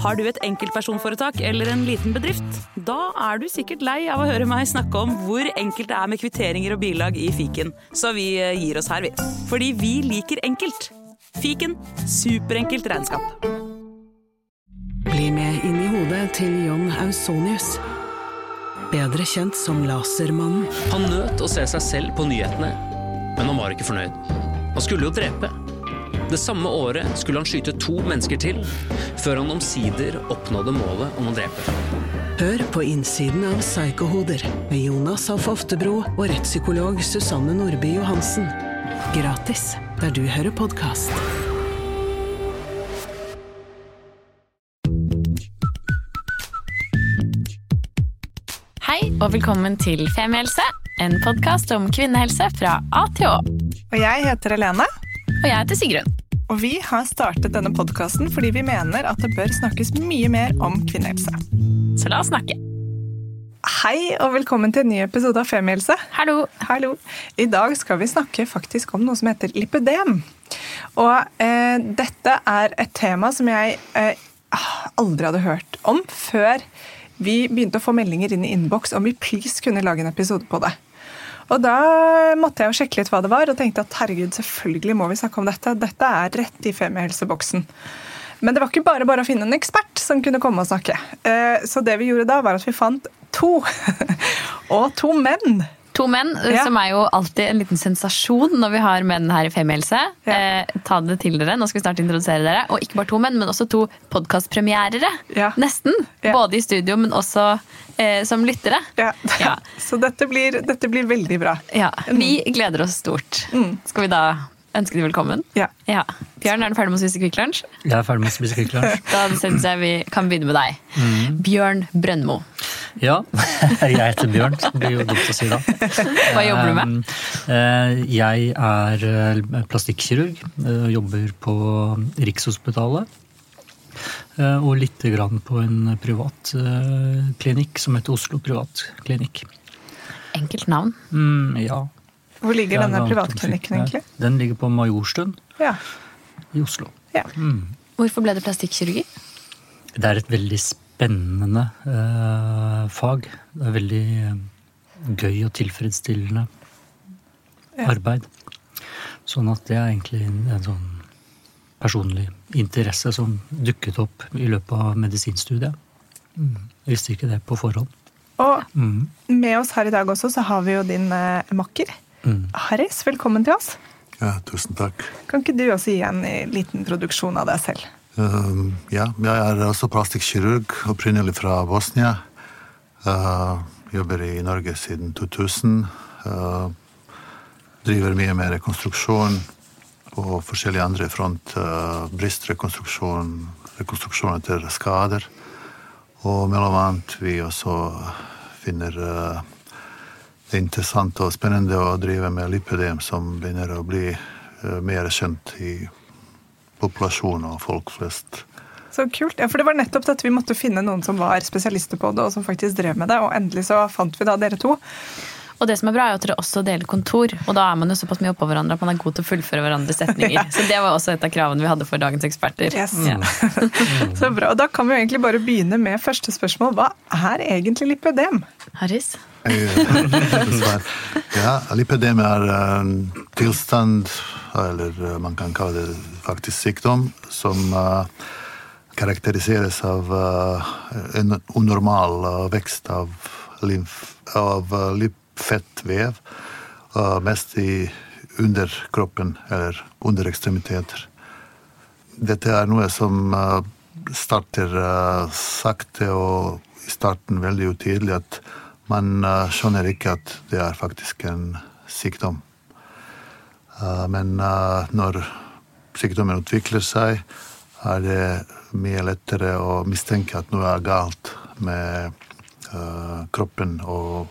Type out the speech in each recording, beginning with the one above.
Har du et enkeltpersonforetak eller en liten bedrift? Da er du sikkert lei av å høre meg snakke om hvor enkelt det er med kvitteringer og bilag i fiken, så vi eh, gir oss her, vi. Fordi vi liker enkelt. Fiken superenkelt regnskap. Bli med inn i hodet til John Ausonius. Bedre kjent som Lasermannen. Han nøt å se seg selv på nyhetene, men han var ikke fornøyd. Han skulle jo drepe. Det samme året skulle han skyte to mennesker til, før han omsider oppnådde målet om å drepe. Hør på innsiden av Psykohoder med Jonas Alf Oftebro og rettspsykolog Susanne Nordby Johansen. Gratis der du hører podkast. Hei og velkommen til Femihelse, en podkast om kvinnehelse fra A til Å. Og jeg heter Helene, Og jeg heter Sigrun. Og vi har startet denne podkasten fordi vi mener at det bør snakkes mye mer om kvinnehelse. Så la oss snakke. Hei og velkommen til en ny episode av Femihelse. Hallo. Hallo. I dag skal vi snakke faktisk om noe som heter lipødem. Og eh, dette er et tema som jeg eh, aldri hadde hørt om før vi begynte å få meldinger inn i innboks om vi please kunne lage en episode på det. Og da måtte jeg jo sjekke litt hva det var, og tenkte at herregud, selvfølgelig må vi snakke om dette. Dette er rett i femihelseboksen. Men det var ikke bare bare å finne en ekspert som kunne komme og snakke. Eh, Så det vi gjorde da, var at vi fant to. og to menn. To menn, Ja. som er jo alltid en liten sensasjon når vi har menn her i Femihelse. Ja. Eh, ta det til dere. Nå skal vi snart introdusere dere. Og ikke bare to menn, men også to podkastpremierere. Ja. Nesten. Ja. Både i studio, men også eh, som lyttere. Ja. Ja. Så dette blir, dette blir veldig bra. Ja, Vi gleder oss stort. Mm. Skal vi da ønske de velkommen? Ja. Ja. Bjørn, er du ferdig med å spise Kvikk Lunsj? Jeg er ferdig med å spise Kvikk Lunsj. Da syns jeg vi kan begynne med deg. Mm. Bjørn Brøndmo. Ja, jeg heter Bjørn. Det blir jo dumt å si da. Hva jobber du med? Eh, Jeg er eh, plastikkirurg. eh, Jobber på Rikshospitalet. eh, Og lite grann på en privat eh, klinikk som heter Oslo Privatklinikk. Enkelt navn. Mm, ja. Hvor ligger er denne privatklinikken egentlig? Den ligger på Majorstuen Ja. i Oslo. ja. Hvorfor ble det plastikkirurgi? Det er et veldig spennende eh, fag. Det er veldig eh, gøy og tilfredsstillende Ja. arbeid. Sånn at det er egentlig en, en sånn personlig interesse som dukket opp i løpet av medisinstudiet. Mm. Jeg visste ikke det på forhånd. Og Mm. med oss her i dag også så har vi jo din eh, makker. Mm. Harris, velkommen til oss. Ja, tusen takk. Kan ikke du også gi en eh, liten introduksjon av deg selv? Um, ja, jeg er også plastikkirurg, opprinnelig fra Bosnia. Uh, jobber i Norge siden 2000. Uh, driver mye med rekonstruksjon på forskjellige andre front. Uh, brystrekonstruksjon, rekonstruksjon etter skader. Og mellom annet vi også finner uh, det er interessant og spennende å drive med lipødem, som begynner å bli uh, mer kjent i populasjonen og folk flest. Så kult. Ja, for det var nettopp dette vi måtte finne noen som var spesialister på det, og som faktisk drev med det. Og endelig så fant vi da dere to. Og det som er bra, er at dere også deler kontor. Og da er man jo såpass mye oppå hverandre at man er god til å fullføre hverandres setninger. Så det var også et av kravene vi hadde for dagens eksperter. Yes. Ja. Så bra. Og da kan vi jo egentlig bare begynne med første spørsmål. Hva er egentlig lipødem? Harris? Ja, lipødem er en tilstand, eller eh, man kan kalle det faktisk sykdom, som eh, karakteriseres av eh, en unormal eh, vekst av, lymf, av lipfettvev, eh, mest i underkroppen eller under ekstremiteter. Dette er noe som starter sakte og i starten veldig utydelig at man skjønner ikke at det er faktisk en sykdom. Men når sykdommen utvikler seg, er det mye lettere å mistenke at noe er galt med uh, kroppen og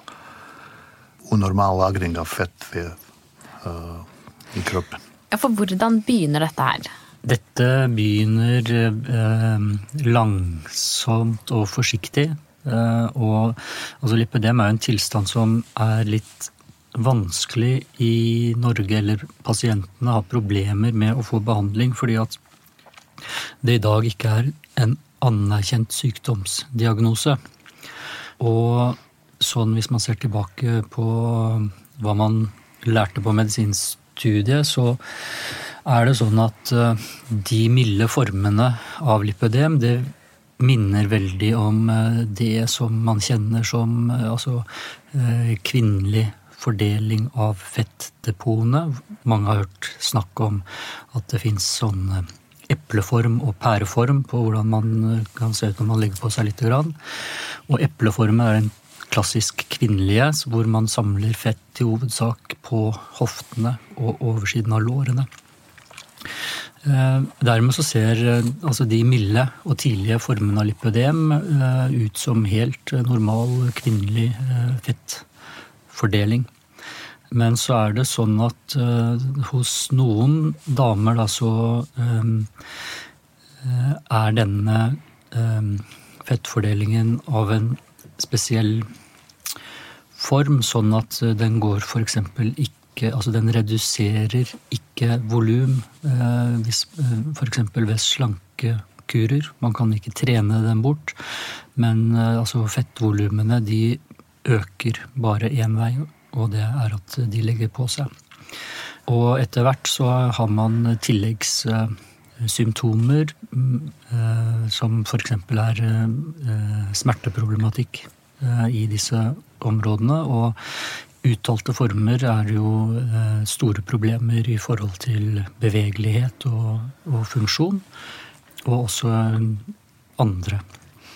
unormal lagring av fett ved, uh, i kroppen. Ja, for hvordan begynner dette her? Dette begynner eh, langsomt og forsiktig. Eh, og altså, lipødem er jo en tilstand som er litt vanskelig i Norge, eller pasientene har problemer med å få behandling fordi at det i dag ikke er en anerkjent sykdomsdiagnose. Og sånn hvis man ser tilbake på hva man lærte på medisinstudiet, så er det sånn at eh, de milde formene av lipødem, det minner veldig om eh, det som man kjenner som eh, altså, kvinnelig fordeling av fettdepotene. Mange har hørt snakk om at det fins sånn epleform og pæreform på hvordan man kan se ut når man legger på seg litt. Og epleformen er en klassisk kvinnelige, hvor man samler fett i hovedsak på hoftene og oversiden av lårene. Eh, dermed så ser eh, altså de milde og tidlige formene av lipødem eh, ut som helt normal kvinnelig fettfordeling. Men så er det sånn at hos noen damer da så er denne fettfordelingen av en spesiell form, sånn at eh, den går f.eks. ikke Altså den reduserer ikke volum, eh, eh f.eks. ved slankekurer. Man kan ikke trene den bort, men altså fettvolumene de øker bare én vei, og det er at de legger på seg. Og etter hvert så har man tilleggssymptomer mm, som f.eks. er smerteproblematikk i disse områdene. Og uttalte former er jo eh, store problemer i forhold til bevegelighet og, og funksjon. Og også andre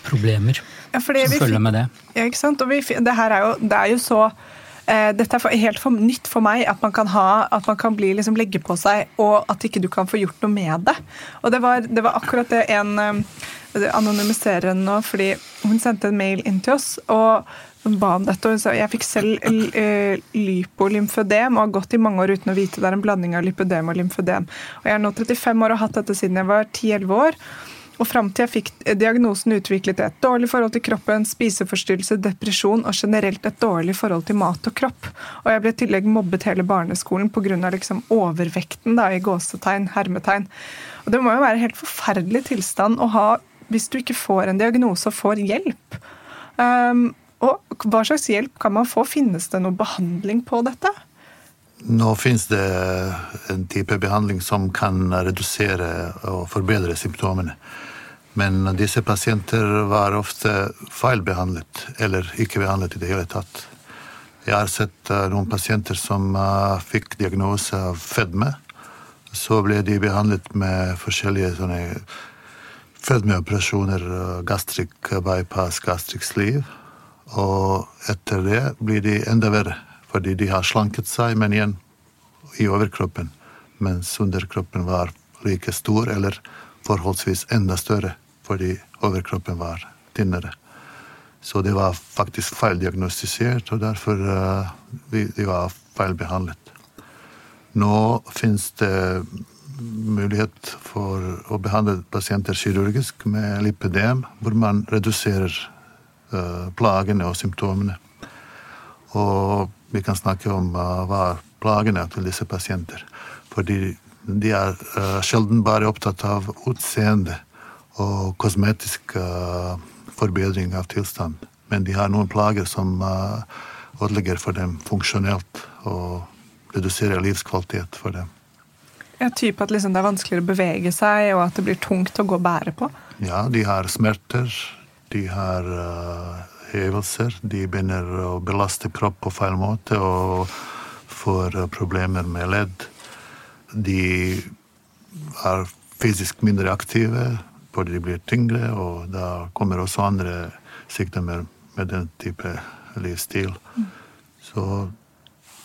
problemer ja, som følger med det. Ja, ikke sant? Vi, det her er jo, det er jo så eh, dette er helt for, nytt for meg, at man kan, ha, at man kan bli, liksom, legge på seg, og at ikke du kan få gjort noe med det. Og det var, det var akkurat det en eh, anonymiserer henne nå, fordi hun sendte en mail inn til oss. og ba om dette. og hun sa Jeg fikk selv eh, og har gått i mange år uten å vite det er en blanding av lipødem og lymfødem. Og Jeg er nå 35 år og har hatt dette siden jeg var 10-11 år. Og Fram til jeg fikk diagnosen utviklet et dårlig forhold til kroppen, spiseforstyrrelse, depresjon og generelt et dårlig forhold til mat og kropp. Og Jeg ble i tillegg mobbet hele barneskolen pga. Liksom overvekten da, i gåsetegn, hermetegn. Og Det må jo være en helt forferdelig tilstand å ha hvis du ikke får en diagnose og får hjelp. Um, og hva slags hjelp kan man få? Finnes det noe behandling på dette? Nå finnes det en type behandling som kan redusere og forbedre symptomene. Men disse pasienter var ofte feilbehandlet, eller ikke behandlet i det hele tatt. Jeg har sett eh, noen pasienter som eh, fikk diagnose av fedme. Så ble de behandlet med forskjellige sånne fedmeoperasjoner, gastrik, gastric bypass, gastric sleeve. Og etter det blir de enda verre, fordi de har slanket seg, men igjen i overkroppen. Mens underkroppen var like stor, eller forholdsvis enda større, fordi overkroppen var tynnere. Så det var faktisk feildiagnostisert, og derfor uh, de var feilbehandlet. Nå fins det mulighet for å behandle pasienter kirurgisk med lipidem, hvor man reduserer uh, plagene og symptomene. Og vi kan snakke om hva er plagene til disse pasienter. Fordi de er uh, sjelden bare opptatt av utseende og kosmetisk uh, forbedring av tilstand. Men de har noen plager som ødelegger for dem funksjonelt og reduserer livskvalitet for dem. Ja, type At liksom det er vanskeligere å bevege seg, og at det blir tungt å gå og bære på? Ja, de har smerter, de har hevelser. De begynner å belaste kropp på feil måte og får uh, problemer med ledd. De er fysisk mindre aktive, fordi de blir tyngre, og da kommer også andre sykdommer med den type livsstil. Mm. Så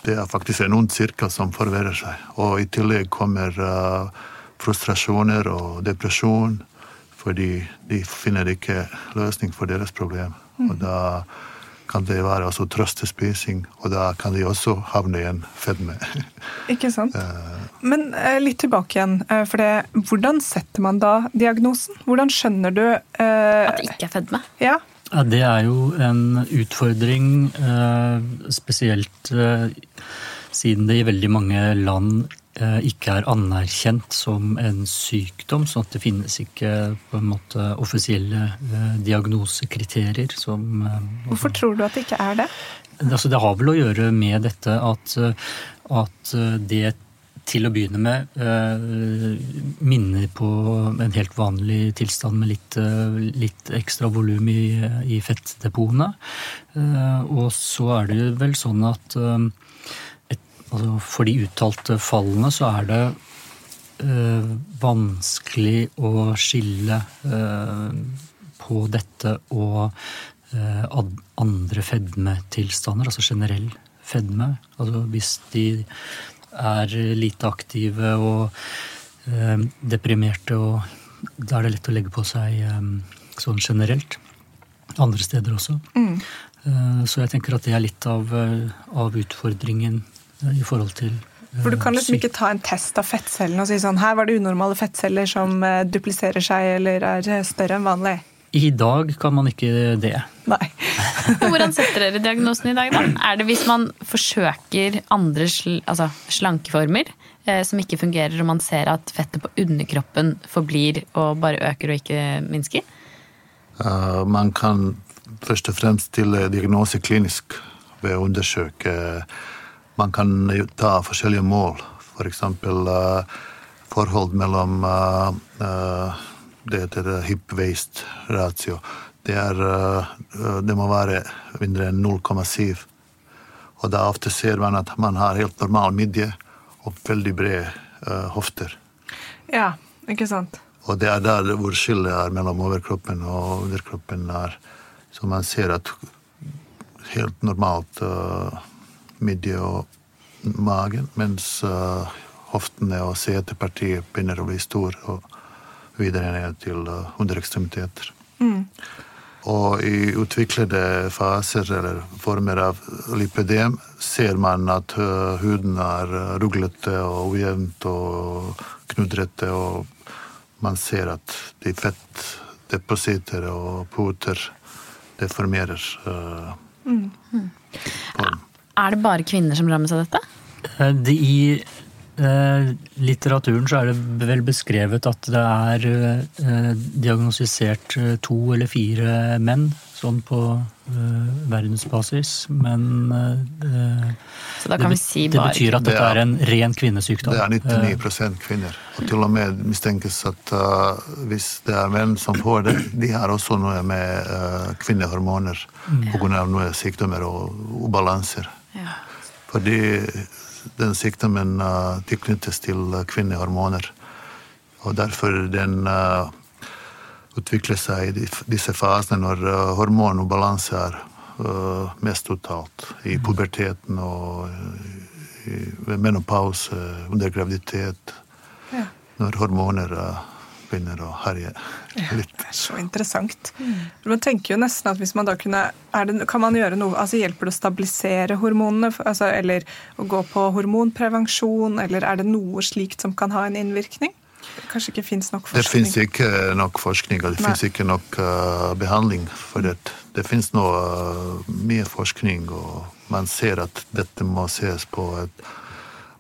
det er faktisk en ond sirkel som forverrer seg. Og i tillegg kommer uh, frustrasjoner og depresjon fordi de finner ikke løsning for deres problem. Og da kan det være også trøstespising, og da kan de også havne i en fedme. Ikke sant. Eh. Men eh, litt tilbake igjen. Eh, for det, hvordan setter man da diagnosen? Hvordan skjønner du eh... At det ikke er fedme? Ja. ja. Det er jo en utfordring, spesielt siden det i veldig mange land ikke er anerkjent som en sykdom, sånn at det finnes ikke på en måte offisielle eh, diagnosekriterier som eh, Hvorfor tror du at det ikke er det? Altså, det har vel å gjøre med dette at, eh, at eh, det til å begynne med eh, minner på en helt vanlig tilstand med litt, eh, litt ekstra volum i, i fettdepotene. Eh, og så er det vel sånn at eh, altså for de uttalte fallene så er det øh, vanskelig å skille øh, på dette og eh, andre fedmetilstander, altså generell fedme. Altså hvis de er lite aktive og deprimerte, og da er det lett å legge på seg sånn generelt. Andre steder også. Mm. så jeg tenker at det er litt av, av utfordringen i forhold til eh, For du kan liksom ikke ta en test av fettcellene og si sånn her var det unormale fettceller som eh, dupliserer seg eller er eh, større enn vanlig. I dag kan man ikke det. Nei. Hvordan setter dere diagnosen i dag, da? Er det hvis man forsøker andre sl altså slankeformer eh, som ikke fungerer, og man ser at fettet på underkroppen forblir og bare øker og ikke minsker? Uh, man kan først og fremst stille diagnose klinisk ved å undersøke Man kan ta forskjellige mål, f.eks. For forhold mellom uh, uh, Det heter hip waste ratio. Det, er, det må være mindre enn 0,7. Og da ofte ser man at man har helt normal midje og veldig brede hofter. Ja, ikke sant. Og det er der hvor skillet er mellom overkroppen og underkroppen. er. Så man ser at helt normalt uh, midje og magen, mens uh, hoftene og setepartiet begynner å bli stor og videre ned til uh, underekstremiteter. Og i utviklede faser eller former av lipødem ser man at uh, huden er ruglete og ujevnt og knudrete, og man ser at de fettdepositer og puter deformerer uh, form. Er det bare kvinner som rammes av dette? Eh, det, I eh, litteraturen så er det vel beskrevet at det er eh, diagnostisert eh, to eller fire menn, sånn på eh, verdensbasis. Men eh, Så da det, vi bet- si det betyr at Det dette er- er en ren kvinnesykdom. Det er Eh, 99 kvinner. Og til og med mistenkes at uh, hvis det er menn som får det, de har også noe med uh, kvinnehormoner pga. noen sykdommer og ubalanser. Ja. Fordi den sykdommen uh, tilknyttes til kvinnehormoner. Og derfor den uh, utvikler seg i disse fasene når uh, hormonubalanse er uh, mest totalt. I puberteten og ved menopause, under graviditet. Ja. Når hormoner uh, begynner å herje litt. Det er så interessant. Man tenker jo nesten at hvis man da kunne det, Kan man gjøre noe altså Hjelper det å stabilisere hormonene? Altså, eller å gå på hormonprevensjon? Eller er det noe slikt som kan ha en innvirkning? Kanskje ikke fins nok forskning? Det fins ikke nok forskning, og det fins ikke nok uh, behandling for det. Det fins nå uh, mye forskning, og man ser at dette må ses på et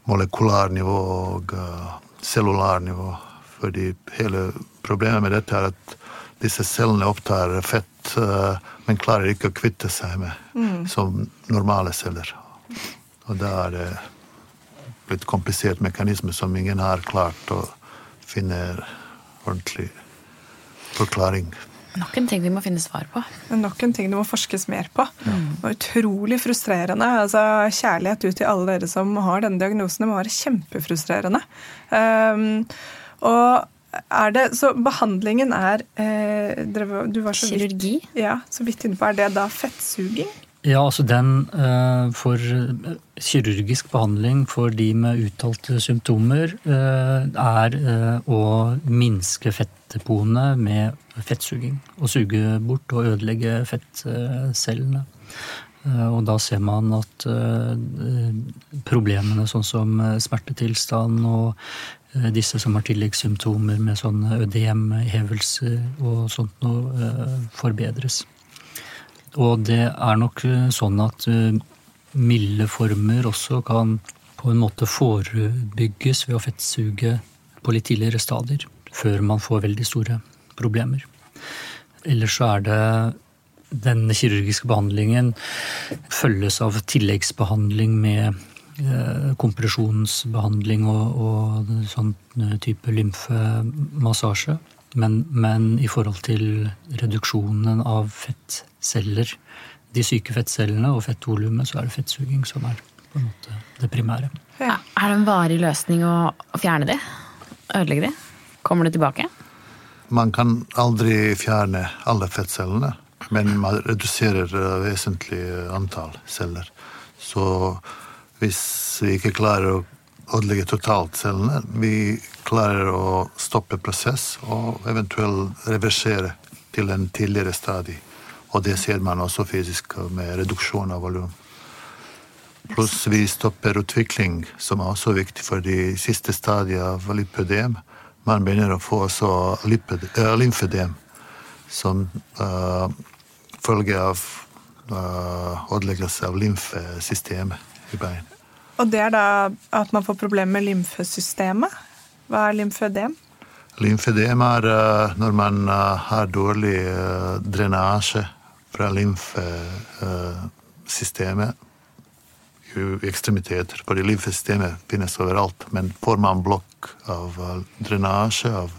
molekylarnivå og uh, cellulærnivå. Fordi hele problemet med dette er at disse cellene opptar fett, uh, men klarer ikke å kvitte seg med som normale celler. Og da er det blitt komplisert mekanisme som ingen har klart å finne ordentlig forklaring. Nok en ting vi må finne svar på. Nok en ting det må forskes mer på. Og utrolig frustrerende. Altså, kjærlighet ut til alle dere som har denne diagnosen. Det må være kjempefrustrerende. Um, og er det, så behandlingen er eh, Du var så vidt, ja, så vidt inne på. Er det da fettsuging? Ja, altså den eh, for eh, kirurgisk behandling for de med uttalte symptomer eh, er eh, å minske fettdepotene med fettsuging. Å suge bort og ødelegge fettcellene. Eh, og da ser man at eh, problemene sånn som eh, smertetilstand og disse som har tilleggssymptomer med sånn ødem, hevelse og sånt noe, forbedres. Og det er nok sånn at milde former også kan på en måte forebygges ved å fettsuge på litt tidligere stadier, før man får veldig store problemer. Ellers så er det denne kirurgiske behandlingen følges av tilleggsbehandling med eh, kompresjonsbehandling og, og sånn type lymfemassasje. Men, men i forhold til reduksjonen av fettceller, de syke fettcellene og fettvolumet, så er det fettsuging som er på en måte det primære. Ja. Er det en varig løsning å fjerne de? Ødelegge de? Kommer det tilbake? Man kan aldri fjerne alle fettcellene, men man reduserer eh, vesentlig antall celler. Så hvis vi ikke klarer å ødelegge totalt cellene, vi klarer å stoppe prosess og eventuelt reversere til en tidligere stadie. Og det ser man også fysisk med reduksjon av volum. Pluss vi stopper utvikling, som er også viktig for de siste stadiene av lipødem. Man begynner å få også eh, lymfødem som uh, følge av uh, ødeleggelse av lymfesystemet i bein. Og det er da at man får problemer med lymfesystemet. Hva er lymfødem? Lymfødem er uh, når man uh, har dårlig drenasje fra lymfesystemet i ekstremiteter. Fordi lymfesystemet finnes overalt, men får man blokk av drenasje, av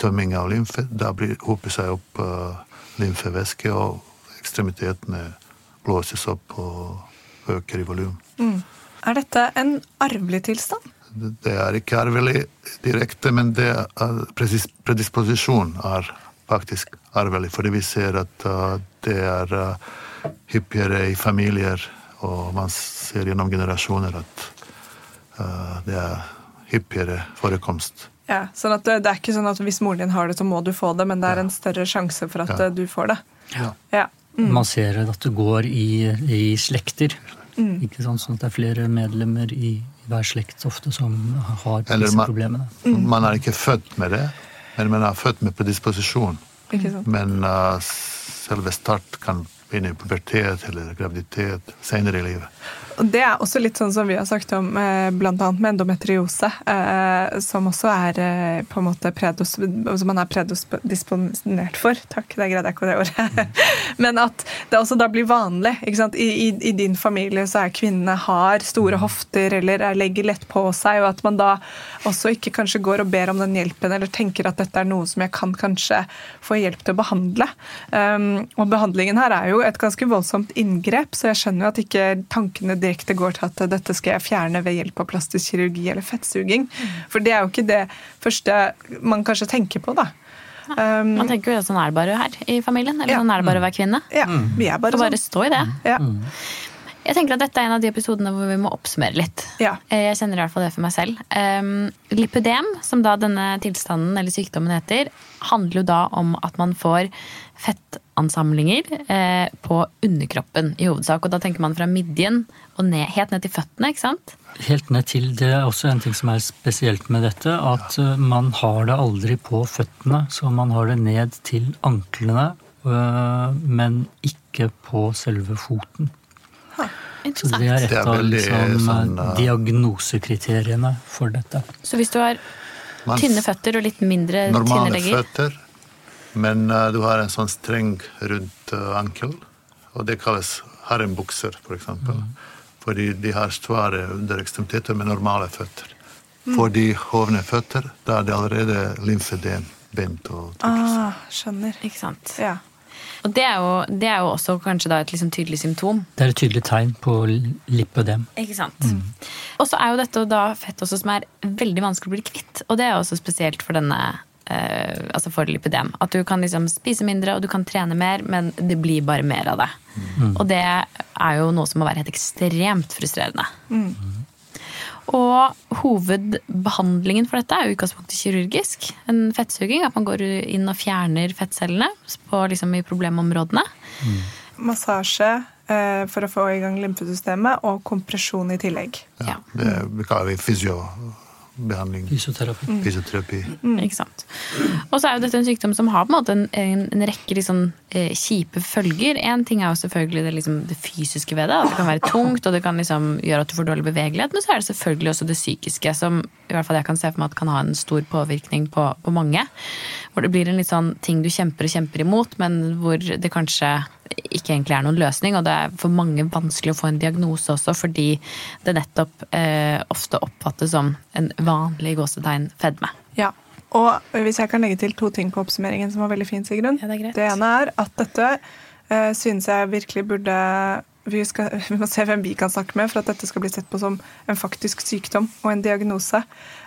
tømming av lymfe, da blir hoper seg opp lymfevæske, og ekstremitetene blåses opp og øker i volum. Mm. Er dette en arvelig tilstand? Det er ikke arvelig direkte, men det er predisposisjon er faktisk arvelig. Fordi vi ser at det er hyppigere i familier, og man ser gjennom generasjoner at det er hyppigere forekomst. Ja, sånn at det, det er ikke sånn at hvis moren din har det, så må du få det, men det er en større sjanse for at Ja. du får det. Ja. Ja. Mm. Man ser at det går i, i slekter. Ikke sant? Sånn at det er flere medlemmer i hver slekt ofte som har Eller disse man- problemene. Man er ikke født med det, men man er født med predisposisjon. Men uh, selve start kan begynne i pubertet eller graviditet senere i livet. Det er også litt sånn som vi har sagt om bl.a. blant annet med endometriose, eh, som også er eh, på en måte predos, som man er predisponert for. Takk, det greide jeg ikke det ordet. Men at det også da blir vanlig. I, i, I din familie så er kvinnene har store hofter eller er, legger lett på seg, og at man da også ikke kanskje går og ber om den hjelpen eller tenker at dette er noe som jeg kan kanskje få hjelp til å behandle. Um, og behandlingen her er jo et ganske voldsomt inngrep, så jeg skjønner jo at ikke tankene direkte går til at dette skal jeg fjerne ved hjelp av plastisk kirurgi eller fettsuging. For det er jo ikke det første man kanskje tenker på, da. Um, Man tenker jo at sånn er det bare her i familien. Eller Ja. sånn er det bare å være kvinne. ja, vi er Så bare bare sånn. stå i det. Ja. Jeg tenker at dette er en av de episodene hvor vi må oppsummere litt. Ja. Eh, Jeg kjenner i hvert fall det for meg selv. Um, lipødem, som da denne tilstanden eller sykdommen heter, handler jo da om at man får fettansamlinger eh, på underkroppen i hovedsak. Og da tenker man fra midjen og ned, helt ned til føttene, ikke sant? Helt ned til det er også en ting som er spesielt med dette, at uh, man har det aldri på føttene, så man har det ned til anklene, uh, men ikke på selve foten. Så Interessant. det er Det et er av liksom, sånn, uh, diagnosekriteriene for dette. Så hvis du har tynne føtter og litt mindre tynne Normale føtter, men uh, du har en sånn streng rundt uh, ankel, og det kalles harembukser, for eksempel. Fordi de har svære underekstremiteter med normale føtter. For de hovne føtter, da er det allerede lymfedem, bent og tykkelse. Ah, skjønner. Ikke sant. Ja. Og det er, jo, det er jo også kanskje da et liksom tydelig symptom. Det er et tydelig tegn på lipødem. Ikke sant? Og så er jo dette da fett også som er veldig vanskelig å bli kvitt. Og det er også spesielt for denne Uh, altså for lipidem. At du kan liksom spise mindre og du kan trene mer, men det blir bare mer av det. Og det er jo noe som må være helt ekstremt frustrerende. Og hovedbehandlingen for dette er jo utgangspunktet kirurgisk. En fettsuging. At man går inn og fjerner fettcellene på, liksom, i problemområdene. Massasje eh, for å få i gang lymfesystemet, og kompresjon i tillegg. Ja, det kaller vi behandling, Fysioterapi. fysioterapi. Ikke sant. Og så er jo dette en sykdom som har på en måte en, en, en rekke liksom, eh, kjipe følger. En ting er jo selvfølgelig det, liksom, det fysiske ved det. At det kan være tungt og det kan liksom, gjøre at du får dårlig bevegelighet. Men så er det selvfølgelig også det psykiske, som i hvert fall jeg kan se for meg at kan ha en stor påvirkning på, på mange. Hvor det blir en litt sånn ting du kjemper og kjemper imot, men hvor det kanskje ikke egentlig er noen løsning. Og det er for mange vanskelig å få en diagnose også, fordi det nettopp eh, ofte oppfattes som en vanlig gåsetegn fedme. Ja. Og hvis jeg kan legge til to ting på oppsummeringen som var veldig fint, Sigrun. Ja, det det, ene er at dette eh, synes jeg virkelig burde vi, skal, vi må se hvem vi kan snakke med for at dette skal bli sett på som en faktisk sykdom og en diagnose.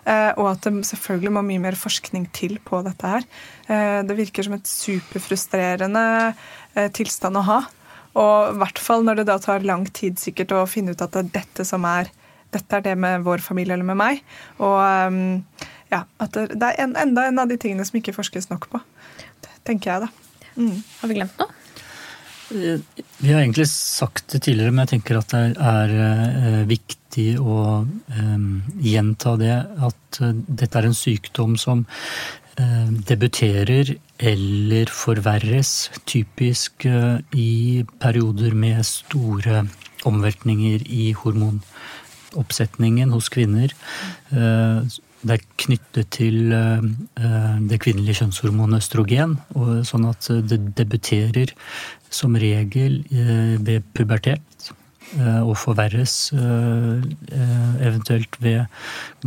Eh, og at det selvfølgelig må mye mer forskning til på dette her. Eh, det virker som et superfrustrerende eh, tilstand å ha. Og i hvert fall når det da tar lang tid sikkert å finne ut at det er dette som er dette er det med vår familie eller med meg. Og ja, at det er en, enda en av de tingene som ikke forskes nok på. tenker jeg, da. Mm. Har vi glemt noe? Vi har egentlig sagt det tidligere, men jeg tenker at det er eh, viktig å eh, gjenta det. At eh, dette er en sykdom som debuterer eller forverres typisk i perioder med store omveltninger i hormonoppsetningen hos kvinner. Eh, det er knyttet til eh, det kvinnelige kjønnshormonet østrogen, og sånn at det debuterer som regel eh, ved pubertet eh, og forverres eh, eh, eventuelt ved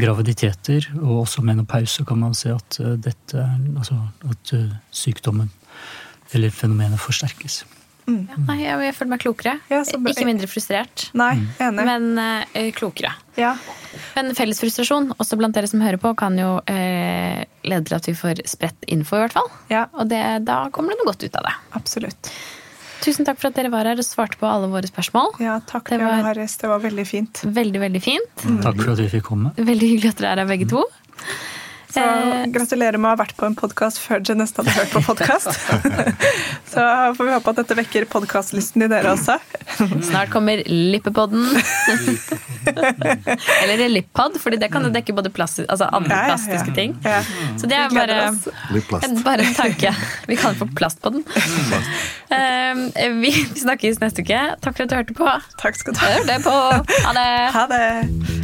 graviditeter, og også menopause kan man se at eh, dette Altså at eh, sykdommen eller fenomenet forsterkes. Ja, nei, jeg, jeg føler meg klokere. Ja. Ikke mindre frustrert, Nei, enig. men uh, klokere. ja. Men felles frustrasjon, også blant dere som hører på, kan jo uh, lede til at vi får spredt info, i hvert fall. ja, Og det, da kommer det noe godt ut av det. absolutt. Tusen takk for at dere var her og svarte på alle våre spørsmål. Ja, takk, Det var-. Det var veldig fint. Veldig, veldig fint. Takk for at vi fikk komme. Veldig hyggelig at dere er her begge to. Så Eh, gratulerer med å ha vært på en podkast før dere nesten hadde hørt på podkast. Så får vi håpe at dette vekker podkastlysten i dere også. Snart kommer Lippepodden. Eller Lippad, fordi det kan jo dekke både plassi altså andre plastiske ting. Så det er bare, bare en tanke. Vi kaller det for Plastpodden. Eh, vi snakkes neste uke. Takk for at du hørte på. Takk skal du ha. Hør det på. Ha det. Ha det.